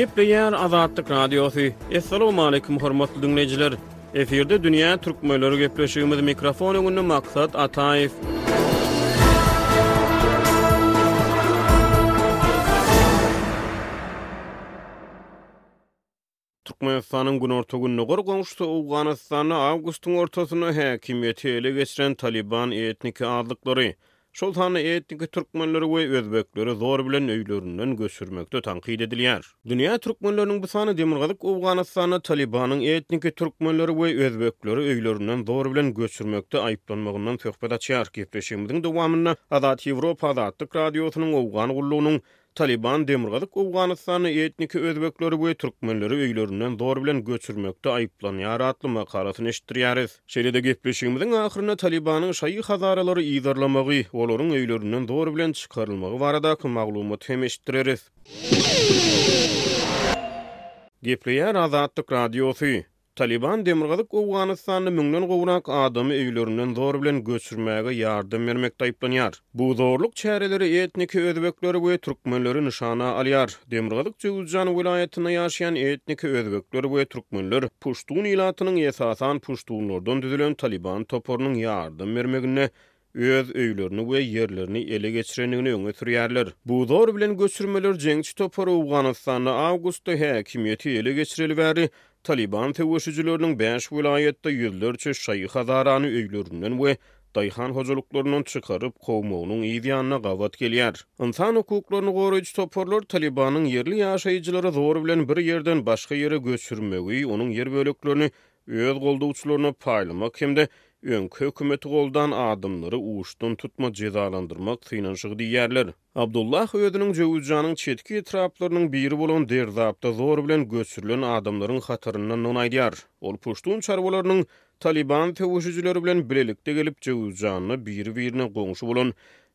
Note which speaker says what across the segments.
Speaker 1: Gepleýär Azatlyk Radiosy. Assalamualaikum hormatly dinleýjiler. Efirde dünýä türkmenleri gepleşigimiz mikrofon öňünde maksat Ataýew. Türkmenistanyň günorta-gündogar goňşusy Owganystanda awgustyň ortasynda häkimiýeti ele geçiren Talyban etniki azlyklary, şol sanda etniki türkmenleri we özbekleri zor bilen öýlerinden göçürmekde tankyt edilýär. Dünýä türkmenleriniň bu sany Demirgazyk Owganystanda Talybanyň etniki türkmenleri we özbekleri öýlerinden zor bilen göçürmekde aýyplanmagyndan söhbet açýar. Gepleşigimiziň dowamynda Azat Ýewropa Azatlyk Radiosynyň Owgan gullugynyň Talyban Demirgazyk Owganystanda etniki özbekleri we türkmenleri öýlerinden zor bilen göçürmekde aýyplanýar atly makalasyny eşitdirýäris. Şeýle-de gepleşigimiziň ahyrynda Talybanyň şaýy hazaralary yzarlamagy, olaryň öýlerinden zor bilen çykarylmagy baradaky maglumaty hem eşitdireris. Gepleýär Azatlyk Radiosy, Talyban Demirgazyk Owganystanda müňden gowrak adamy öýlerinden zor bilen göçürmäge ýardam bermekde aýyplanýar. Bu zorluk çäreleri etniki özbekleri we türkmenleri nyşana alýar. Demirgazyk Jöwüzjan welaýatynda ýaşaýan etniki özbekler we türkmenler puştun ilatynyň esasan puştunlardan düzülen Talyban toparynyň ýardam bermeginde öz öýlerini we ýerlerini ele geçirendigini öňe sürýärler. Bu zor bilen göçürmeler jeňçi topar Owganystanda awgustda häkimiýeti ele geçireli bäri Talyban söweşijileriniň bäş welaýatda ýüzlerçe şaýy hazarany öýlerinden we daýhan hojalyklaryndan çykaryp kowmagynyň yz ýanyna gabat gelýär. Ynsan hukuklaryny goraýjy toparlar Talybanyň ýerli ýaşaýjylary zor bilen bir ýerden başga ýere göçürmegi, onuň ýer böleklerini öz goldawçylaryna paýlamak hem-de öňki hökümeti goldan adamlary uçdan tutma jezalandyrmak synanyşygy diýýärler. Abdullah özüniň Jöwüzjanyň çetki etraplarynyň biri bolan Derdapda zor bilen göçürilen adamlaryň hataryndandygyny aýdýar. Ol puştun çarwalarynyň Talyban söweşijileri bilen bilelikde gelip Jöwüzjanda biri-birine goňşy bolan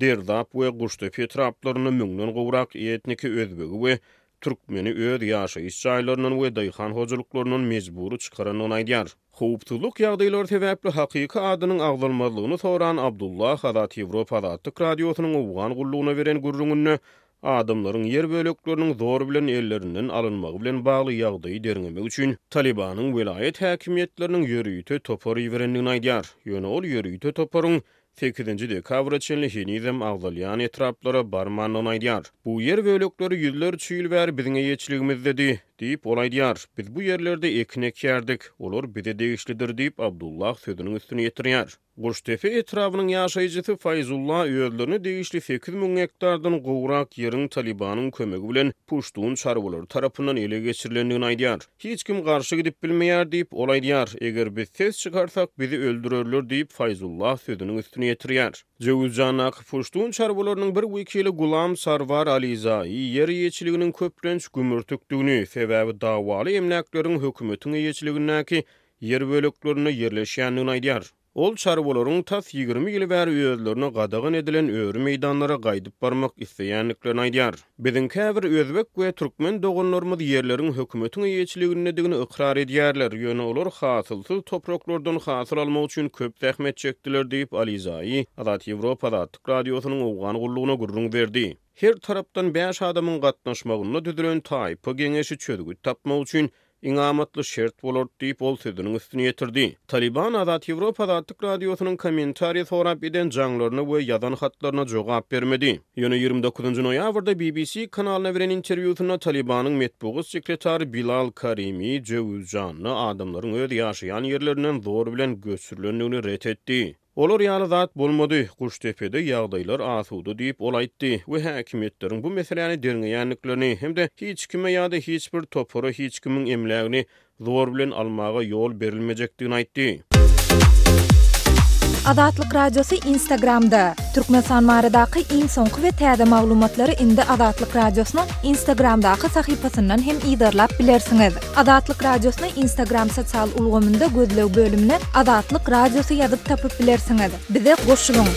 Speaker 1: Derdap we Guştepe etraplarynda müňden gowrak etniki özbegi we türkmeni öz ýaşaýyş jaýlaryndan we daýhan hojalyklaryndan mejbury çykarandygyny aýdýar. Howpsuzlyk ýagdaýlary sebäpli hakyky adynyň agzalmazlygyny soran Abdullah Azat Ýewropa Azatlyk Radiosynyň owgan gullugyna beren gürrüňinde adamlaryň ýer bölekleriniň zor bilen ellerinden alynmagy bilen bagly ýagdaýy derňemek üçin Talibanyň welaýat häkimiýetleriniň ýörite topar iberendigini aýdýar, ýöne ol ýörite toparyň sekizinji dekabra çenli henizem agzalýan etraplara barmandygyny aýdýar. Bu ýer bölekleri ýüzlerçe ýyl bäri biziň eýeçiligimizdedi, diýip, ol aýdýar. Biz bu ýerlerde ekin ekýärdik, olar bize degişlidir, diýip, Abdullah sözüniň üstüni ýetirýär. Guştepe etrabynyň ýaşaýjysy Faýzulla özlerine degişli sekiz müň gektardan gowrak ýeriň Talybanyň kömegi bilen puştun çarwalary tarapyndan ele geçirilendigini aýdýar. Hiç kim garşy gidip bilmeýär, diýip, ol aýdýar. Eger biz ses çykarsak, bizi öldürerler, diýip, Faýzulla sözüniň üstüni ýetirýär. Jöwuzjandaky puştun çarwalarynyň bir wekili Gulam Sarwar Alizai ýer eýeçiliginiň köplenç gümürtikdigini, sebäbi dawaly emläkleriň hökümetiň eýeçiligindäki ýer böleklerinde ýerleşýändigini aýdýar. Ol çarwalaryň tas ýigrimi ýyl bäri özlerine gadagan edilen öri meýdanlara gaýdyp barmak isleýändiklerini aýdýar. Biziň käbir özbek we türkmen doganlarymyz ýerleriň hökümetiň eýeçiligindedigini ykrar edýärler, ýöne olar hasylsyz topraklardan hasyl almak üçin köp zähmet çekdiler diýip, Alizai Azat Ýewropa azatlyk radiosynyň owgan gullugyna gürrüň berdi. Her tarapdan bäş adamyň gatnaşmagynda düzülen taýpa geňeşi çözgüt tapmak üçin Iň amatly şert bolardy diýip, ol sözüniň üstüni ýetirdi. Talyban Azat Ýewropa Azatlyk Radiosynyň kommentariý sorap eden jaňlaryna we ýazan hatlaryna jogap bermedi. Ýöne ýigrimi dokuzynjy noýabrda BBC kanalyna beren interwýusynda Talybanyň metbugat sekretary Bilal Karimi Jöwüzjanda adamlaryň öz ýaşaýan ýerlerinden zor bilen göçürilendigini ret etdi. Olar ýaly zat bolmady. Guştepede ýagdaýlar asuda diýip, ol aýtdy we häkimiýetleriň bu meseläni derňeýändiklerini hem-de hiç kime ýa-da hiç bir topara hiç kimiň emlägini zor bilen almaga ýol berilmejekdigini aýtdy.
Speaker 2: Azatlyk Radiosy Instagramda, Türkmenistan baradaky iň soňky we täze maglumatlary indi Azatlyk Radiosynyň Instagramdaky sahypasyndan hem yzarlap bilersiňiz. Azatlyk Radiosyny Instagram sosial ulgamynda gözleg bölümine Azatlyk Radiosy ýazyp tapyp bilersiňiz. Bize goşulyň!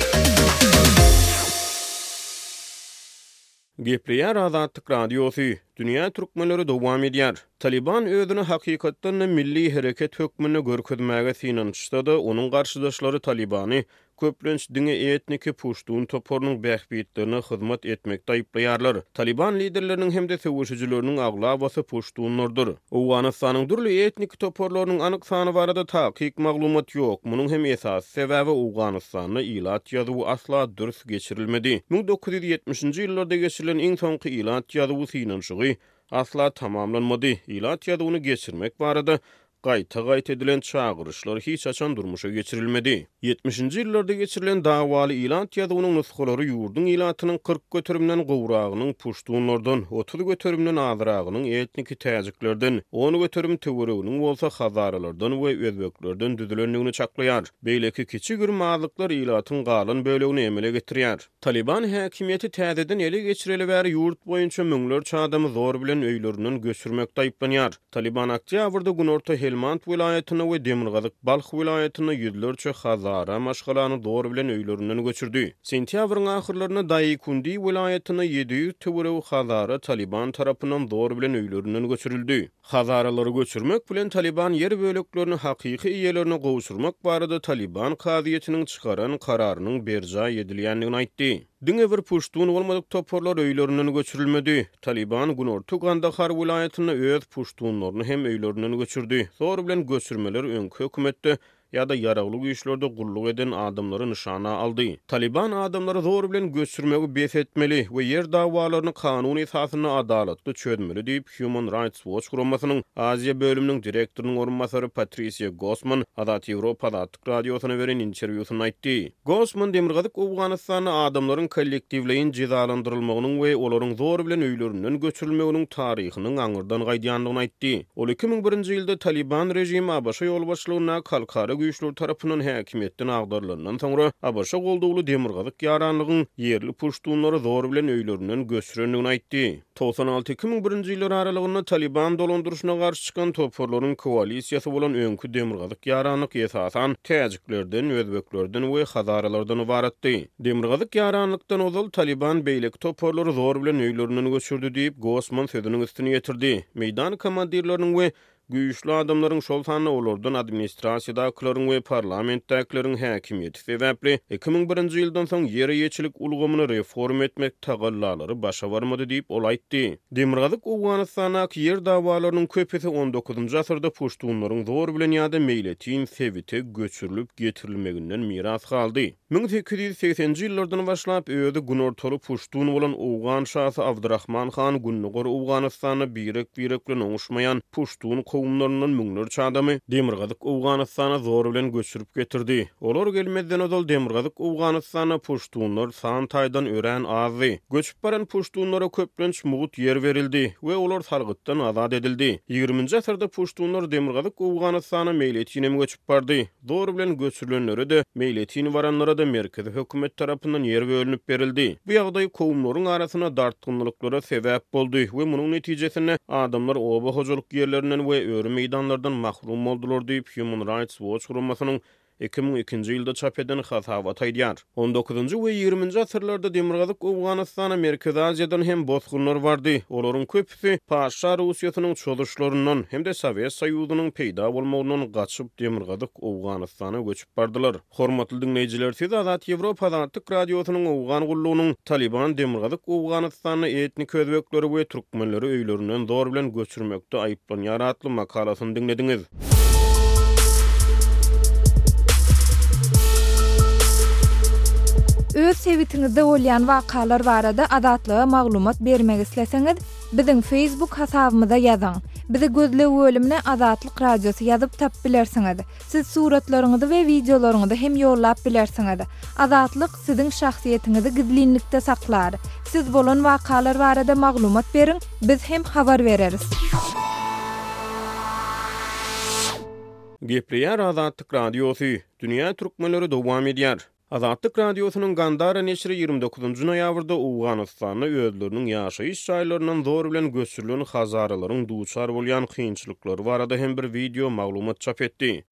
Speaker 1: Gepleýär Azatlyk Radiosy, Dünýä türkmenleri dowam edýär. Taliban özüni hakykatdan-da milli hereket hökmünde görkezmäge synanyşsa-da, onuň garşydaşlary Talibany köplenç diňe etniki puştun toparynyň bähbitlerine hyzmat etmekde aýyplaýarlar. Talyban liderleriniň hem-de söweşijileriniň aglabasy puştunlardyr. Owganystanyň dürli etniki toparlarynyň anyk sany barada takyk maglumat ýok. Munuň hem esasy sebäbi Owganystanda ilat ýazuwy asla dürs geçirilmedi. Müň dokuz ýüz ýetmişinji ýyllarda geçirilen iň soňky ilat ýazuwy synanyşygy asla tamamlanmady. Ilat ýazuwyny geçirmek barada Gaýta-gaýta edilen çagyryşlar hiç haçan durmuşa geçirilmedi. Ýetmişinji ýyllarda geçirilen dawaly ilat ýazuwynyň nusgalary ýurduň ilatynyň kyrk göterimden gowragynyň puştunlardan, otuz göterimden azragynyň etniki täjiklerden, on göterim töwereginiň bolsa hazaralardan we özbeklerden düzülendigini çaklaýar. Beýleki kiçi-girim azlyklar ilatyň galan bölegini emele getirýär. Talyban häkimiýeti täzeden ele geçireli bäri ýurt boýunça müňlerçe adamy zor bilen öýlerinden göçürmekde aýyplanýar. Talyban oktýabrda Günorta Helmand welaýatynda we Demirgazyk Balh welaýatynda ýüzlerçe hazara maşgalany zor bilen öýlerinden göçürdi. Sentýabryň ahyrlarynda Daýikundi welaýatynda ýedi ýüz töweregi hazara Talyban tarapyndan zor bilen öýlerinden göçürildi. Hazaralary göçürmek bilen Talyban ýer böleklerini hakyky eýelerine gowşurmak barada Talyban kazyýetiniň çykaran kararynyň berjaý edilýändigini aýtdy. Diňe bir puştun bolmadyk toparlar öýlerinden göçürilmedi. Talyban günorta Gandahar welaýatynda öz puştunlaryny hem öýlerinden göçürdi. Zor bilen göçürmeler öňki hökümetde ýa-da ýaragly güýçlerde gulluk eden adamlary nyşana aldy. Talyban adamlary zor bilen göçürmegi bes etmeli we ýer dawalaryny kanun esasynda adalatly çözmeli diýip, Human Rights Watch guramasynyň Aziýa bölüminiň direktorynyň orunbasary Patrisiýa Gosman Azat Ýewropa Radiosyna beren interwýusynda aýtdy. Gossman Demirgazyk Owganystanda adamlaryň kollektiwleýin jezalandyrylmagynyň we olaryň zor bilen öýlerinden göçürilmeginiň taryhynyň aňyrdan gaýdýandygyny aýtdy. Ol iki müň birinji ýylda Talyban režimi ABŞ ýolbaşçylygyndaky halkara güýçleri tarapyndan häkimiýetden agdarylandan soňra, ABŞ goldawly demirgazyk ýaranlygyň ýerli puştunlary zor bilen öýlerinden göçürendigini aýtdy. Togsan alty, iki müň birinji ýyllar aralygynda Talyban dolandyryşyna garşy çykan toparlaryň koalisiýasy bolan öňki Demirgazyk ýaranlyk esasan täjiklerden, özbeklerden we hazaralardan ybaratdy. Demirgazyk ýaranlykdan ozal Talyban beýleki toparlary zor bilen öýlerinden göçürdi diýip, Gosman sözüniň üstüni ýetirdi. Meýdan komandirleriniň we Güýçli adamlaryň, şol sanda olardan administrasiýadakylaryň we parlamentdäkileriň häkimiýeti sebäpli, iki müň birinji ýyldan soň ýer eýeçilik ulgamyny reforma etmek tagallalary başa barmady diýip, ol aýtdy. Demirgazyk Owganystandaky ýer dawalarynyň köpüsi on dokuzynjy asyrda puştunlaryň zor bilen ýa-da meýletin sebite göçürilip getirilmeginden miras galdy. Müň sekiz ýüz segseninji ýyllardan başlap, özi günortaly puştun bolan owgan şasy Abdyrahman han Gündogar Owganystanda birek-birek bilen oňuşmaýan puştun kowumlaryndan müňlerçe adamy Demirgazyk Owganystana zor bilen göçürip getirdi. Olar gelmezden ozal Demirgazyk Owganystanda puştunlar san taýdan örän azdy. Göçüp baran puştunlara köplenç mugt ýer berildi we olar salgytdan azat edildi. Ýigriminji asyrda puştunlar Demirgazyk Owganystana meýletinem göçüp bardy. Zor bilen göçürilenlere-de, meýletin baranlara-da merkezi hökümet tarapyndan ýer bölünip berildi. Bu ýagdaý kowumlaryň arasynda dartgynlyklara sebäp boldy we munuň netijesinde adamlar oba hojalyk ýerlerinden we öri meýdanlardan mahrum boldular diýip, Human Rights Watch guramasynyň iki müň ikinji ýylda çap eden hasabaty aýdýar. On dokuzynjy we ýigriminji asyrlarda Demirgazyk Owganystana Merkezi Aziýadan hem bosgunlar bardy. Olaryň köpüsi Paşşa Russiýasynyň çozuşlaryndan hem-de Sowet Soýuzynyň peýda bolmagyndan gaçyp Demirgazyk Owganystana göçüp bardylar. Hormatly diňleýjiler, siz Azat Ýewropa azatlyk radiosynyň Owgan gullugynyň Taliban Demirgazyk Owganystanda etniki özbekleri we türkmenleri öýlerinden zor bilen göçürmekde aýyplanýar atly makalasyny diňlediňiz.
Speaker 2: Öz sebitiňizde bolýan wakalar barada Azatlyga maglumat bermek isleseňiz, biziň Facebook hasabymyza ýazyň. Bizi gözleg bölümine Azatlyk Radiosy ýazyp tapyp bilersiňiz. Siz suratlaryňyzy we wideolaryňyzy hem ýollap bilersiňiz. Azatlyk Siziň şahsyýetiňizi gizlinlikde saklar. Siz bolan wakalar barada maglumat beriň, biz hem habar bereris.
Speaker 1: Gepleýär Azatlyk Radiosy, Dünýä türkmenleri dowam edýär. Azatlyk Radiosynyň Gandara neşiri ýigrimi dokuzynjy noýabrda Owganystanda özleriniň ýaşaýyş jaýlaryndan zor bilen göçürilen hazaralaryň duçar bolýan kynçylyklary barada hem bir wideo maglumat çap etdi.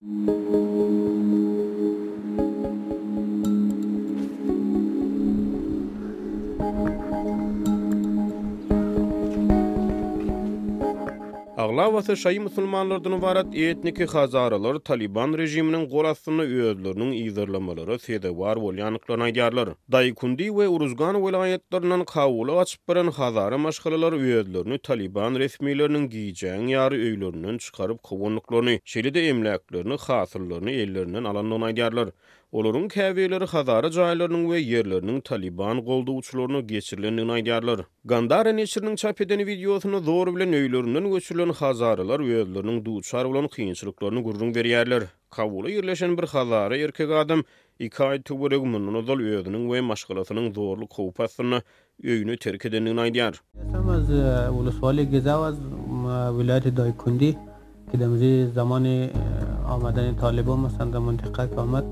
Speaker 1: Aglabasy şaýy musulmanlardan ybarat etniki hazaralar Talyban režiminiň gol astynda özleriniň yzarlamalara sezewar bolýandyklaryny aýdýarlar. Daýkundy we Uruzgan welaýatlaryndan kawula gaçyp baran hazara maşgalalar özlerini Talyban resmileriniň gijäň ýary öýlerinden çykaryp kowandyklaryny, şeýle-de emläklerini, hasyllaryny ellerinden alandygyny aýdýarlar. Olaryň käbirleri hazara jaýlarynyň we ýerleriniň Talyban goldawçylaryna geçirilendigini aýdýarlar. Gandhara neşiriniň çap eden wideosynda zor bilen öýlerinden göçürilen hazaralar özleriniň duçar bolan kynçylyklaryny gürrüň berýärler. Kabula ýerleşen bir hazara erkek adam Iki aý töweregi mundan ozal özüniň we maşgalasynyň zorluk howpy astynda öýüni terk edendigini aýdýar.
Speaker 3: Ýaşamyz uluswaly Gizawaz welaýaty Daýkundi gidemzi zamany amadani taly bolmasanda muntiqaý kamat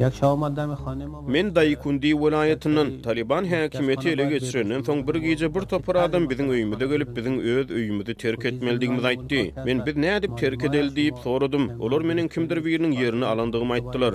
Speaker 3: ýag şawamadami hanema.
Speaker 1: Men Daýkundi welaýatyndan. Talyban häkimiýeti ele geçirenden soň bir gije bir topar adam biziň öýümize gelip biziň öz öýümizi terk etmelidigimizi aýtdy. Men biz nädip terk edeli diýip soradym. Olar meniň kimdir biriniň ýerini alandygymy aýtdylar.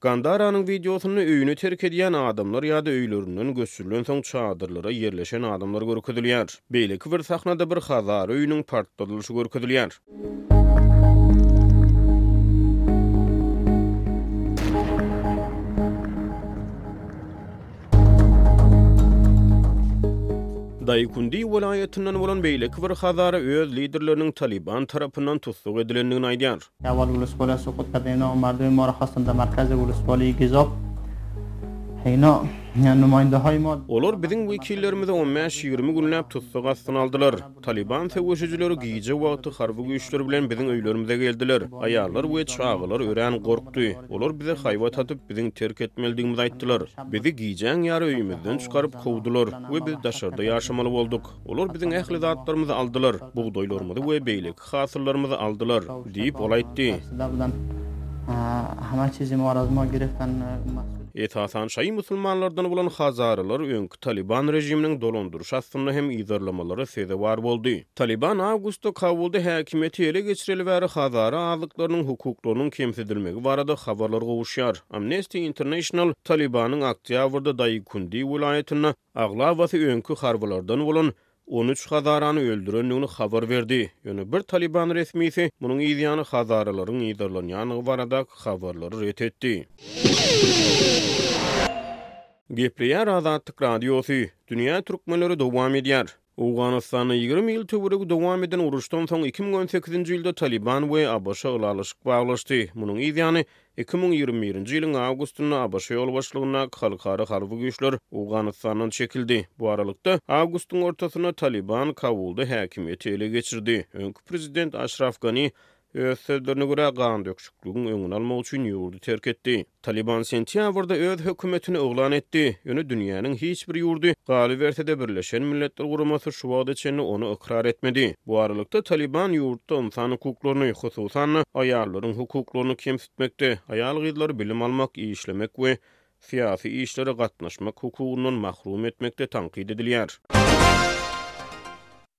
Speaker 1: Gandaranyň wideosynda öýüni terk edýän adamlar ýa-da öýlerinden göçürilensoň çadyrlara ýerleşen adamlar görkezilýär. Beýleki bir sahnada bir hazar öýüniň partladylyşy görkezilýär. Daýukundi welaýatyndan bolan beýleki bir hazar öz liderleriniň Talyban tarapyndan tussag edilendigini aýdýar.
Speaker 4: Ýawaly uly sgole suku Tadeno Marduy Mora Hasynda Markazy uly sgoli Gizop Heino numaýynda Hoýmo.
Speaker 1: Olar biziň wekillerimizi on bäş, ýigrimi günläp tussag astyna aldylar. Talyban söweşijileri gije wagty harby güýçler bilen biziň öýlerimize geldiler. Aýallar we çagalar örän gorkdy. Olar bize haýbat atyp, biziň terk etmelidigimizi aýtdylar. Bizi gijäň ýary öýümizden çykaryp kowdular we biz daşarda ýaşamaly bolduk. Olar biziň ähli zatlarymyzy aldylar, bugdaýlarymyzy we beýleki ähli hasyllarymyzy aldylar, diýip,
Speaker 4: ol aýtdy.
Speaker 1: Esasan, şaýy musulmanlardan bolan hazarylar öňki Talyban režiminiň dolandyryşy astynda hem yzarlamalara sezewar boldy. Talyban awgustda Kabulda häkimiýeti ele geçireli bäri hazara azlyklarynyň hukuklarynyň kemsidilmegi barada habarlar gowuşýar. Amnesty International Talybanyň oktýabrda Daýykundy welaýatynda Aglabasy öňki harbylardan bolan on üç hazarany öldürendigini habar berdi. Ýöne bir Talyban resmisi munuň yzýany hazaralaryň yzarlanýandygy baradaky habarlary ret etdi. Gepleýär Azatlyk Radiosy, Dünýä türkmenleri dowam edýär. Owganystanda ýigrimi ýyl töweregi dowam eden uruşdan soň iki müň on sekizinji ýylda Talyban we ABŞ ylalaşyk baglaşdy. Munuň yz ýany, iki müň ýigrimi birinji ýylyň awgustynda ABŞ ýolbaşçylygyndaky halkara harby güýçler Owganystandan çekildi. Bu aralykda, awgustyň ortasynda Talyban Kabulda häkimiýeti ele geçirdi. Öňki prezident Aşraf Gani Öz sözlerine görä, gan döküşikligiň öňüni almak üçin ýurdy terk etdi. Talyban sentýabrda öz hökümetini yglan etdi, ýöne dünýäniň hiç bir ýurdy, galyberse-de, Birleşen Milletler Guramasy şu wagta çenli ony ykrar etmedi. Bu aralykda, Talyban ýurtda ynsan hukuklaryny, hususan-da, aýallaryň hukuklaryny kemsitmekde, aýal-gyzlary bilim almak, işlemek we syýasy işlere gatnaşmak hukugyndan mahrum etmekde tankyt edilýär.